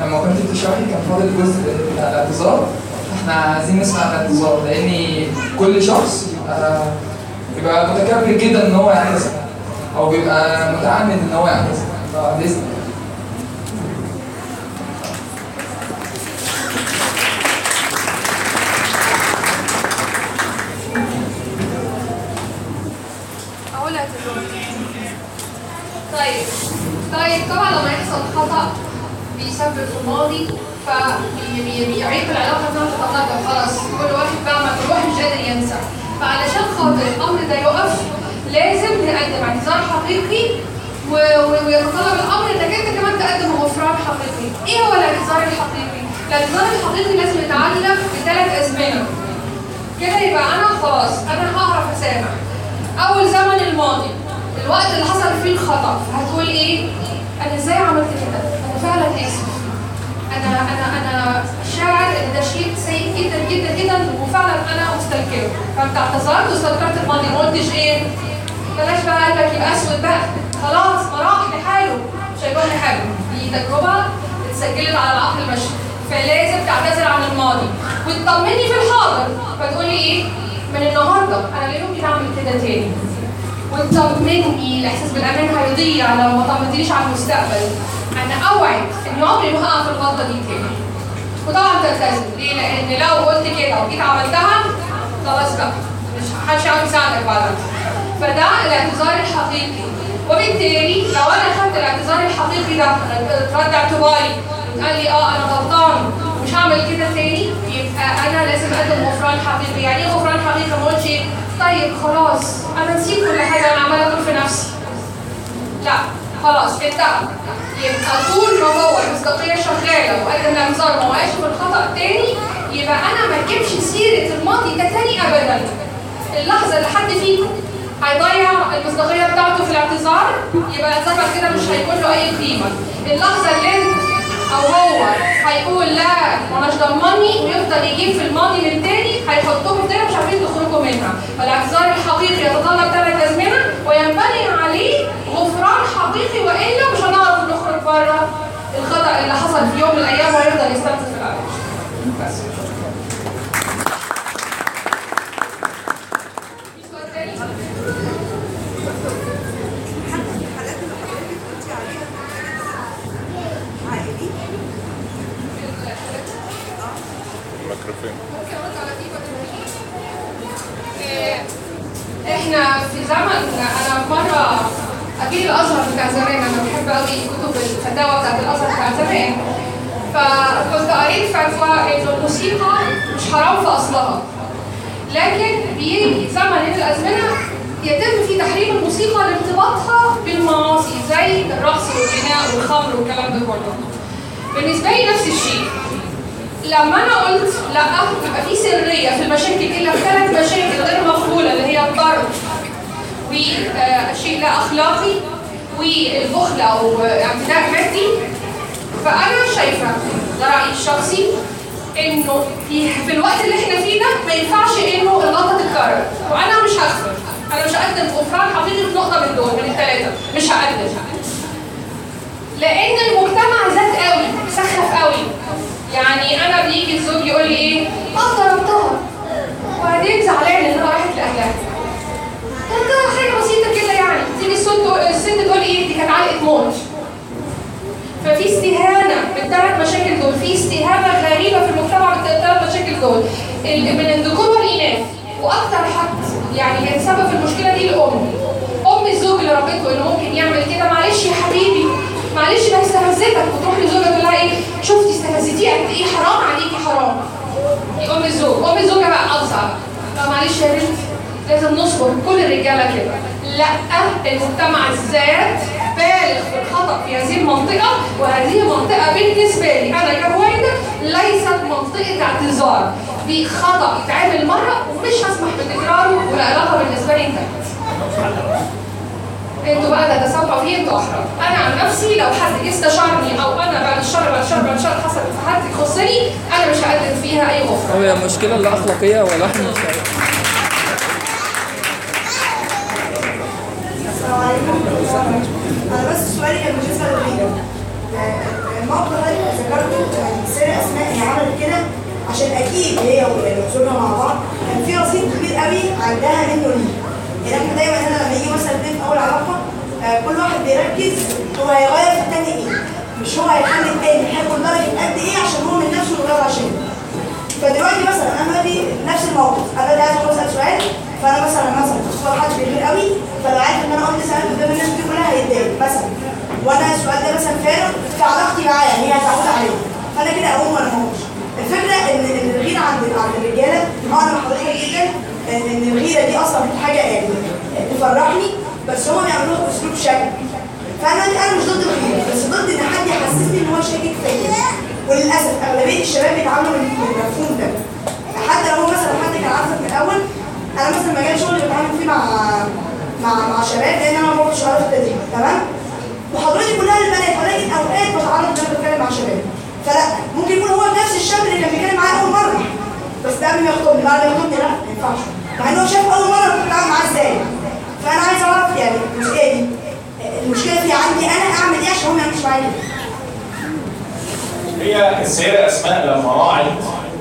لما كنت بتشرحي كان فاضل جزء الاعتذار إحنا عايزين نسمع الاعتذار لأن كل شخص يبقى يبقى متكبر جدا إن هو يعتذر أو بيبقى متعمد إن هو يعتذر فبإذن الله. طيب طيب طبعا لما يحصل خطأ بيسبب الماضي فبيعيق العلاقة انها تتقدم خلاص. كل واحد بقى كل واحد مش قادر ينسى. فعلشان خاطر الأمر ده يقف لازم نقدم اعتذار حقيقي ويتطلب الأمر إنك أنت كمان تقدم غفران حقيقي. إيه هو الاعتذار الحقيقي؟ الاعتذار الحقيقي لازم يتعلق بثلاث ازمنه. كده يبقى أنا خلاص أنا هعرف أسامح أول زمن الماضي الوقت اللي حصل فيه الخطأ هتقول إيه أنا إزاي عملت كده أنا فعلا اسف أنا أنا أنا شاعر ان ده شيء سيء جدا جدا جدا وفعلا فانت اعتذرت واستذكرت الماضي ما قلتش إيه بلاش بقى قلبك يبقى اسود بقى. خلاص ما راح لحاله مش هيقول لي حاجة دي تجربه اتسجلت على العقل البشري فلازم تعتذر عن الماضي. وتطمني في الحاضر. فتقولي إيه؟ من النهارده. أنا لا يمكن أعمل كده تاني؟ وتطمني. الإحساس بالأمان هيضيع لو ما طمنتنيش على المستقبل. أنا اوعد ان عمري ما هقع في الغلطة دي تاني. وطبعا تلتزم ليه؟ لأن لو قلت كده وجيت عملتها خلاص بقى مش محدش عارف يساعدك بعدها فده الاعتذار الحقيقي. وبالتالي لو أنا خدت الاعتذار الحقيقي ده رد اعتباري قال لي آه أنا غلطان ومش هعمل كده تاني يبقى أنا لازم أقدم غفران حقيقي. يعني إيه غفران حقيقي؟ ما أقولش؟ طيب خلاص. أنا نسيت كل حاجة أنا عمالة أقول في نفسي. لا خلاص انتهى. يبقى طول ما هو المصداقيه شغالة وقدم الاعتذار وما وقعش في الخطأ تاني يبقى أنا ما اجيبش سيرة الماضي ده تاني ابدا. اللحظة اللي حد فيكم هيضيع المصداقية بتاعته في الاعتذار يبقى بعد كده مش هيكون له أي قيمة. اللحظة اللي أنت أو هو هيقول لا ماناش ضمني ويفضل يجيب في الماضي من تاني هيحطكم تاني مش عارفين تخرجوا منها. فالاعتذار الحقيقي يتطلب ثلاث أزمنة وينبني عليه غفران حقيقي وإلا مش هنعرف نخرج بره الخطأ اللي حصل في يوم من الأيام ويفضل يستنزف في العلاج إيه، إحنا في زمن أنا مرة أكيد الأزهر بتاع زمان أنا بحب قوي كتب الفتاوى بتاعت الأزهر بتاع زمان. فكنت قريت فتوى إنه الموسيقى مش حرام في أصلها. لكن بيجي زمن من الأزمنة يتم في تحريم الموسيقى لارتباطها بالمعاصي زي الرقص والغناء والخمر والكلام ده كله. بالنسبة لي نفس الشيء. لما أنا قلت لا يبقى في سرية في المشاكل إلا في ثلاث مشاكل غير مقبولة اللي هي الضرب وشيء لا أخلاقي والبخل أو اعتداء مادي. فأنا شايفة ده رأيي الشخصي إنه في في الوقت اللي إحنا فيه ده ما ينفعش إنه الغلطة تتكرر. وأنا مش هغفر أنا مش هقدم غفران في نقطة من دول من الثلاثه مش هقدم لأن المجتمع زاد قوي سخف قوي. يعني أنا بيجي الزوج يقول لي إيه؟ آه ضربتها وبعدين زعلان إن أنا راحت لأهلها. ده حاجة بسيطة كده يعني. تيجي الست الست تقول إيه؟ دي كانت علقة موت. ففي استهانة بالثلاث مشاكل دول في استهانة غريبة في المجتمع بالثلاث مشاكل دول. من الذكور والإناث. وأكتر حد يعني كان سبب المشكلة دي الأم. أم الزوج اللي ربته إنه ممكن يعمل كده. معلش يا حبيبي معلش ده استفزتك وتروح لزوجها تقول لها إيه؟ شفتي استفزتيه قد إيه؟ حرام عليكي حرام. أم الزوج. أم الزوجة بقى اصعب معلش يا بنتي لازم نصبر كل الرجالة كده. لأ المجتمع زاد بالغ. في في هذه المنطقة وهذه المنطقة بالنسبة لي أنا كهويدا ليست منطقة اعتذار. دي خطا يتعمل مرة ومش هسمح بتكراره والعلاقه بالنسبة لي انتهت أنتوا بقى تتسامحوا فيه أنتوا احرار أنا عن نفسي لو حد جه استشارني أو أنا بعد الشر بعد الشر بعد الشر حصلت في حد يخصني أنا مش هقدم فيها أي غفران هو المشكلة لا أخلاقية ولا إحنا. مش السلام عليكم. أنا بس سؤالي كان بالنسبة للغيره آه، الموقف اللي ذكرته يعني سر اسماء هي عملت كده عشان أكيد هي وزوجها مع بعض. كان في رصيد كبير قوي عندها منه ليه يعني إحنا دايما هنا لما يجي مثلا اتنين في أول علاقه آه، كل واحد بيركز هو هيغير في التاني إيه؟ مش هو هيخلي التاني يحبه لدرجه قد إيه عشان هو من نفسه يغير عشانه فدلوقتي مثلا أنا دلوقتي نفس الموقف. أنا دلوقتي عايز أسأل سؤال. فانا مثلا مثلا اختار حد كبير قوي فلو عارف إن أنا قلت سؤال قدام الناس دي كلها هيتضايق مثلا. وأنا السؤال ده مثلا فارغ في علاقتي معاه يعني هي هتعود عليه. فأنا كده أقوم وأنا موش الفكرة ان إن الغيرة عند عند الرجالة أنا حضرتك جدا ان الغيرة دي أصلا حاجة يعني تفرحني بس هم بيعملوها بأسلوب شكل. فأنا أنا مش ضد الغيرة بس ضد إن حد يحسسني إن هو شاكك فيا. وللأسف أغلبية الشباب بيتعاملوا بالمفهوم ده حتى لو هو مثلا حد كان عارفك من الأول أنا مثلا مجال شغلي بتعامل فيه مع مع مع شباب لأن أنا بروح شغال في التدريب تمام؟ وحضرتك كلها البنات ولكن أوقات بتعرض إن أنا بتكلم مع شباب. فلا ممكن يكون هو نفس الشاب اللي كان بيتكلم معايا أول مرة. بس ده قبل ما يخطبني بعد ما يخطبني لا ما ينفعش. مع إن هو شاف أول مرة كنت بتعامل معاه إزاي. فأنا عايز أعرف يعني المشكلة دي المشكلة في عندي أنا أعمل إيه عشان هو ما يعملش معايا؟ هي السيدة أسماء لما راعت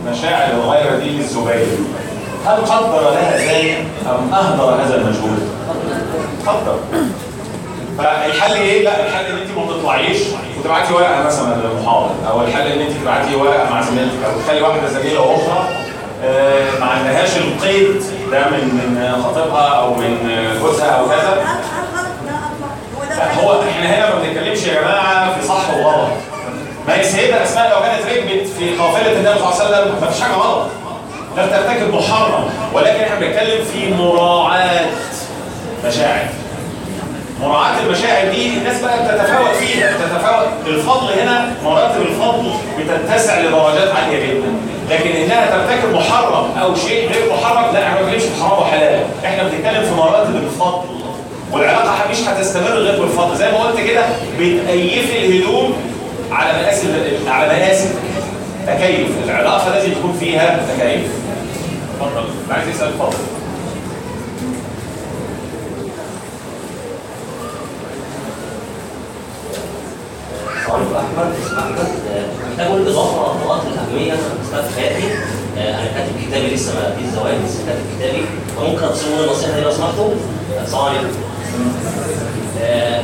مشاعر الغيرة دي للزبير هل قدر لها ذلك أم أهدر هذا المجهود؟ قدر فالحل إيه؟ لا الحل إن أنت ما تطلعيش وتبعتي ورقة مثلا للمحاضر أو الحل إن أنت تبعتي ورقة مع زميلتك أو تخلي واحدة زميلة أخرى آه، ما عندهاش القيد ده من من خطيبها أو من جوزها أو كذا هو إحنا هنا ما بنتكلمش يا جماعة في صح وغلط ما هي السيده اسماء لو كانت ركبت في قافلة النبي صلى الله عليه وسلم ما فيش حاجة غلط لا بترتكب محرم ولكن إحنا بنتكلم في مراعاة مشاعر. مراعاة المشاعر دي الناس بقى بتتفاوت فيها بتتفاوت. الفضل هنا مراتب الفضل بتتسع لدرجات عالية جدا. لكن إنها ترتكب محرم أو شيء غير محرم لا إحنا ما بنتكلمش في حرام وحلال. إحنا بنتكلم في مراتب الفضل. والعلاقة مش هتستمر غير بالفضل. زي ما قلت كده بتأيفي الهدوم على مقاس على مقاس تكيف العلاقة لازم يكون فيها تكيف. اتفضل عايز يسأل اتفضل. صالح أحمد اسم أحمد. محتاج أقول اضافه نقاط الأهمية في حياتي آه، أنا كاتب كتابي لسه ما فيش زواج لسه كاتب كتابي. فممكن ابصموا النصيحة دي لو سمحتوا السلام عليكم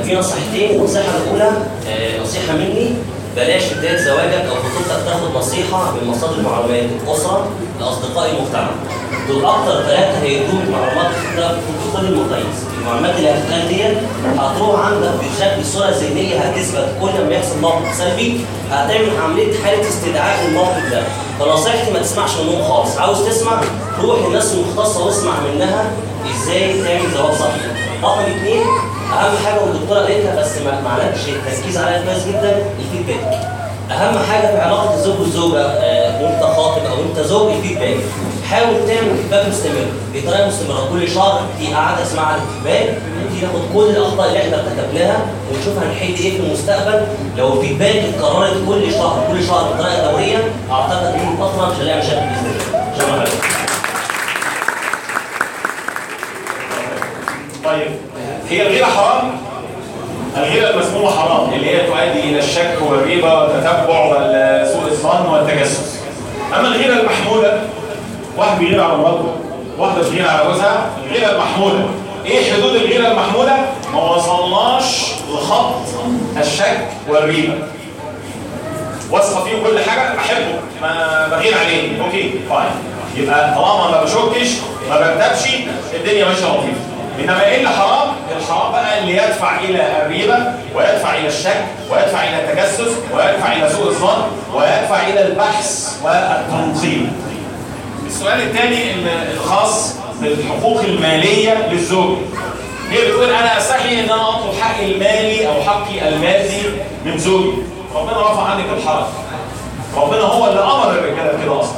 في نصيحتين النصيحة الأولى آه، نصيحة مني. بلاش في بدايه زواجك أو خطوبتك تاخد نصيحة من مصادر المعلومات الاسره الاصدقاء المجتمع. دول أكتر ثلاثة هيدوك معلومات في كل المقاييس. المعلومات اللي هتتقال ديت هتروح عندك بشكل صوره ذهنية هتثبت. كل ما يحصل موقف سلبي هتعمل عملية حالة استدعاء للموقف ده. فنصيحتي ما تسمعش منهم خالص. عاوز تسمع؟ روح للناس المختصه واسمع منها إزاي تعمل زواج صحيح. رقم اثنين أهم حاجة والدكتورة قالتها بس ما معلكش التركيز عليها كويس جدا الفيدباك. أهم حاجة في علاقة الزوج والزوجة آه، وأنت خاطب أو أنت زوج الفيدباك. حاول تعمل فيدباك مستمر بطريقة مستمرة. كل شهر في قعدة اسمها الفيدباك. نبتدي ناخد كل الأخطاء اللي إحنا ارتكبناها ونشوف هنحل إيه في المستقبل. لو الفيدباك اتكررت كل شهر كل شهر بطريقة دورية أعتقد إن الفترة مش هنلاقي مشاكل باذن الله طيب. هي الغيرة حرام؟ الغيرة المسمومة حرام اللي هي تؤدي إلى الشك والريبة والتتبع وسوء الظن والتجسس. أما الغيرة المحمودة واحد بيغير على مراته واحدة بتغير على جوزها الغيرة المحمودة. إيه حدود الغيرة المحمودة؟ ما وصلناش لخط الشك والريبة. واثقة فيه كل حاجة بحبه ما بغير عليه okay fine يبقى طالما ما بشكش ما بكتبش الدنيا ماشية لطيفة انما إيه اللي حرام؟ الحرام بقى اللي يدفع إلى الريبه ويدفع إلى الشك ويدفع إلى التجسس ويدفع إلى سوء الظن ويدفع إلى البحث والتنظيم. السؤال الثاني الخاص بالحقوق المالية للزوج. هي بتقول أنا أستحي إن أنا أطلب حقي المالي أو حقي المادي من زوجي. ربنا رفع عنك الحرج. ربنا هو اللي أمر الرجالة كده أصلا.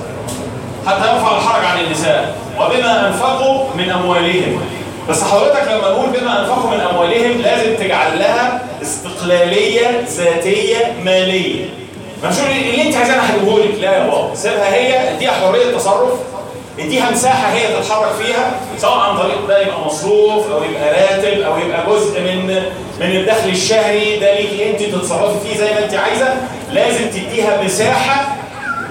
حتى يرفع الحرج عن النساء وبما أنفقوا من أموالهم بس حضرتك لما نقول بما أنفقوا من أموالهم لازم تجعل لها استقلالية ذاتية مالية. مش اللي انت عايزاه أنا لك؟ لا يا بابا. سيبها هي اديها حرية تصرف اديها مساحة هي تتحرك فيها سواء عن طريق ده يبقى مصروف أو يبقى راتب أو يبقى جزء من من الدخل الشهري. ده ليكي انت تتصرفي فيه زي ما انت عايزة. لازم تديها مساحة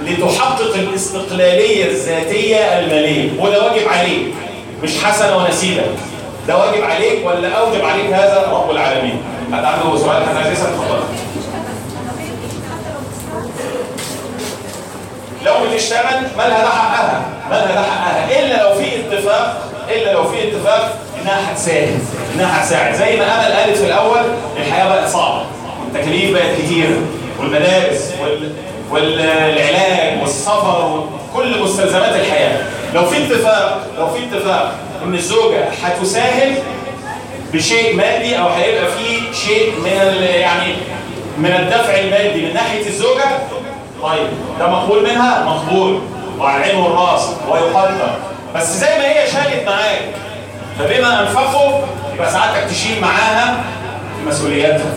لتحقق الاستقلالية الذاتية المالية. وده واجب عليك. مش حسنة ونسيبة. ده واجب عليك ولا أوجب عليك هذا؟ رب العالمين. حد عنده سؤال عايز يسأل اتفضل. لو بتشتغل مالها ده حقها؟ مالها ده حقها. إلا لو في اتفاق إلا لو في اتفاق إنها هتساعد إنها هتساعد. زي ما امل قالت في الأول الحياة بقت صعبة. والتكاليف بقت كتيره والمدارس وال... والعلاج والسفر وكل مستلزمات الحياة. لو في اتفاق لو في اتفاق إن الزوجة هتساهم بشيء مادي أو هيبقى في شيء من. يعني من الدفع المادي من ناحية الزوجة طيب ده مقبول منها؟ مقبول. وعلى العين والراس ويقدر. بس زي ما هي شالت معاك فبما انفقوا يبقى ساعتك تشيل معاها مسؤولياتها.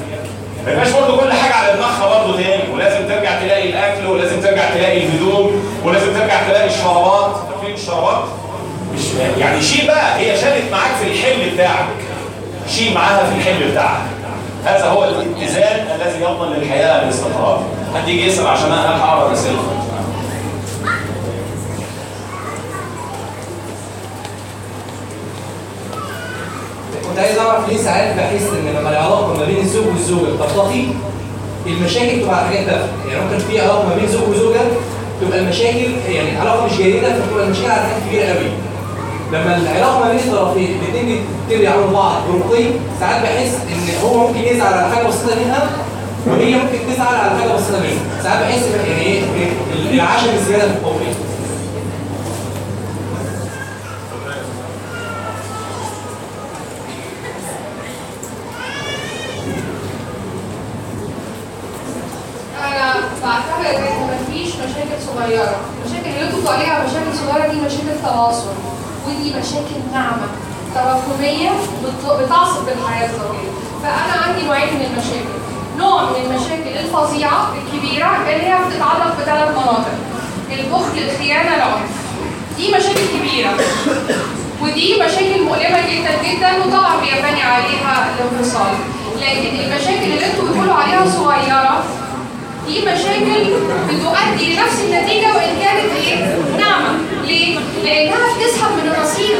ما يبقاش برضه كل حاجة على دماغها برضه تاني. ولازم ترجع تلاقي الأكل ولازم ترجع تلاقي الهدوم ولازم ترجع تلاقي الشرابات. الشرابات؟ مش يعني شيل بقى هي شالت معاك في الحمل بتاعك. شيل معاها في الحمل بتاعك. هذا هو الاتزان الذي يضمن للحياة الاستقرار. حد يجي يسأل عشان أنا أقرأ الاسئله كنت عايز أعرف ليه ساعات بحس إن لما العلاقة ما بين الزوج والزوجة ترتقي المشاكل تبقى على حاجات تافهة. يعني ممكن في علاقة ما بين زوج وزوجة تبقى المشاكل يعني علاقه مش جيدة فتبقى المشاكل على حاجات كبيرة قوي. لما العلاقة ما بين الطرفين الاثنين بيبتدوا يعاملوا بعض. برقي ساعات بحس إن هو ممكن يزعل على حاجة بسيطة منها وهي ممكن تزعل على حاجة بسيطة منها. ساعات بحس يعني إيه العشم الزيادة في الحب أنا بعتبر ان مفيش مشاكل صغيرة. المشاكل اللي أنتوا عليها مشاكل صغيرة دي مشاكل تواصل ودي مشاكل ناعمه تراكمية بت- بتعصب الحياة الزوجية. فأنا عندي نوعين من المشاكل. نوع من المشاكل الفظيعة الكبيرة اللي هي بتتعلق بثلاث مناطق. البخل الخيانة العنف. دي مشاكل كبيرة. ودي مشاكل مؤلمة جدا جدا وطبعا بيبني عليها الانفصال. لكن المشاكل اللي أنتوا بتقولوا عليها صغيرة دي مشاكل بتؤدي لنفس النتيجة وإن كانت إيه؟ ناعمة. ليه؟ لأنها بتسحب من الرصيد.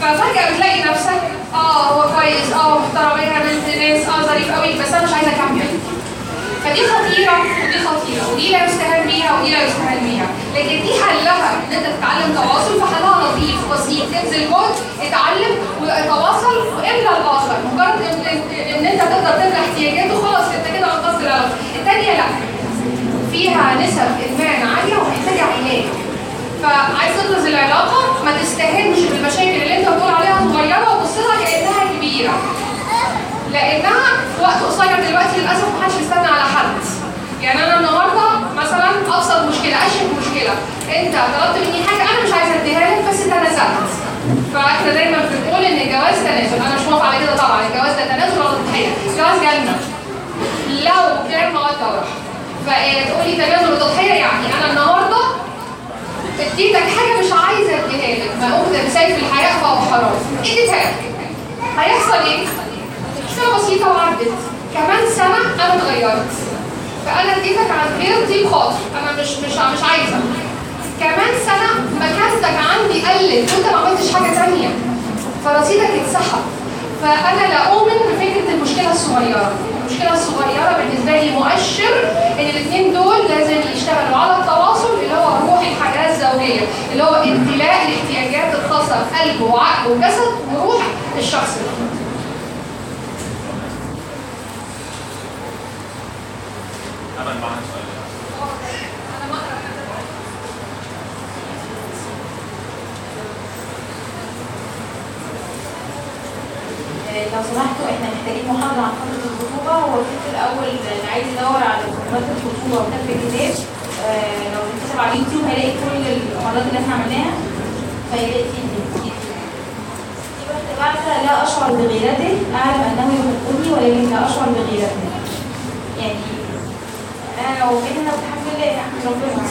ففجأة بتلاقي نفسك آه هو كويس آه محترم إيه بنت ناس آه ظريف قوي بس أنا مش عايزة أكمل. فدي خطيرة ودي خطيرة ودي لا يستهان بيها ودي لا يستهان بيها لكن دي حلها إن أنت تتعلم تواصل فحلها لطيف بسيط تبذل جهد اتعلم وتواصل واملى الآخر مجرد إن أنت تقدر تملى احتياجاته خلاص أنت كده أنقذت العلاقة الثانية لا. فيها نسب إدمان عالية ومحتاجة علاج فعايز تنقذ العلاقة ما تستهنش بالمشاكل اللي أنت بتقول عليها صغيرة وتبص لها كأنها كبيرة. لأنها في وقت قصير دلوقتي للأسف محدش بيستنى على حد. يعني أنا النهارده مثلا ابسط مشكلة اشهر مشكلة. أنت طلبت مني حاجة أنا مش عايزة أديها لك بس تنازلت فاحنا دايما بنقول إن الجواز تنازل. أنا مش موافقة على كده طبعا. الجواز ده تنازل ولا تضحية. الجواز جنة. لو كان مقدر فتقولي تنازل وتضحيه يعني. أنا النهارده اديتك حاجة مش عايزة اديها لك. ما قمت بسيف الحياة فهو حرام اديتها لك هيحصل إيه؟ سنة بسيطة وعدت. كمان سنة أنا اتغيرت. فأنا اديتك عن غير طيب خاطر أنا مش مش مش عايزة. كمان سنة مكانتك عندي قلت. وأنت ما عملتش حاجة تانية. فرصيدك اتسحب. فأنا لا أؤمن بفكرة المشكلة الصغيرة. المشكلة الصغيرة بالنسبة لي مؤشر إن الاثنين دول لازم يشتغلوا على التواصل اللي هو روح الحياة الزوجية اللي هو امتلاء الاحتياجات الخاصة بقلب وعقل وجسد وروح الشخص ده. أمل معاك لو سمحتوا إحنا محتاجين محاضرة عن فترة الخطوبة. هو الفكر الأول اللي عايز يدور على فترة الخطوبة وكتاب الكتاب. آه، لو كتب على اليوتيوب هيلاقي كل المحاضرات اللي إحنا عملناها. فيلاقي فيه بعثة لا أشعر بغيرته أعلم أنه يحبني ولكن لا أشعر بغيرته. يعني أنا لو كده بحب الله يحمد ربنا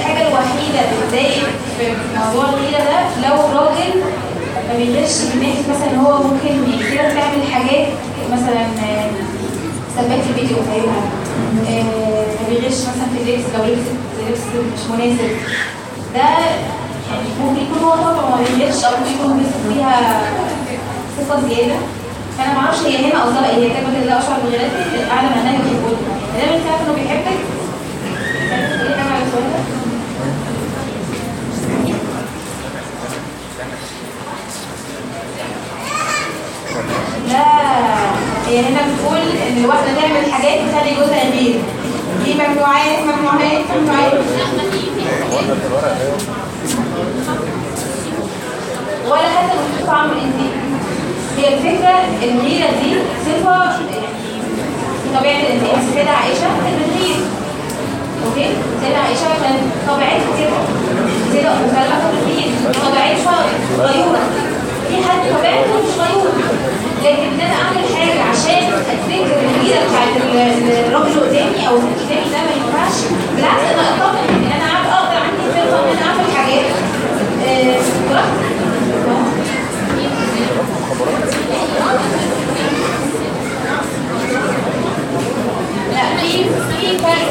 الحاجة الوحيدة اللي بتضايق في موضوع الغيرة ده لو راجل ما من ناحية مثلا هو ممكن كده تعمل حاجات مثلا سباك في الفيديو فاهمها؟ آه، ما بيغيرش مثلا في اللبس لو لبس لبس مش مناسب. ده يعني ممكن يكون هو طبعا ما بيغيرش أو ممكن يكون بيصف فيها صفة زيادة. فأنا ما أعرفش هي هنا قصدها إيه هي كلمة لا أشعر بغيرتي أعلم أنها يحبني ما دام أنت عارف إنه بيحبك؟ تقولي حاجة على السؤال؟ لا. هي هنا بتقول إن الواحده تعمل حاجات تخلي جوزها يغير دي ممنوعات ممنوعات ممنوعات ولا حتى مش طبع الانسان هي الفكرة الغيره دي صفة يعني في طبيعة الانسان بس كده عائشه كانت بتغير okay؟ سيدة عائشه كانت طبيعتها كده. سيدة ام بتغير طبيعتها غيورة. في حد طبيعته مش غيور لكن ان أنا أعمل حاجة عشان أتذكر النيله بتاعت الراجل قدامي أو اللي ده ما ينفعش. بالعكس أنا اطمن إن أنا أقدر عندي ثقه إن أنا أعمل حاجات. آه، براحتي لا في في فرق.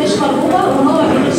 مش مرغوبه وهو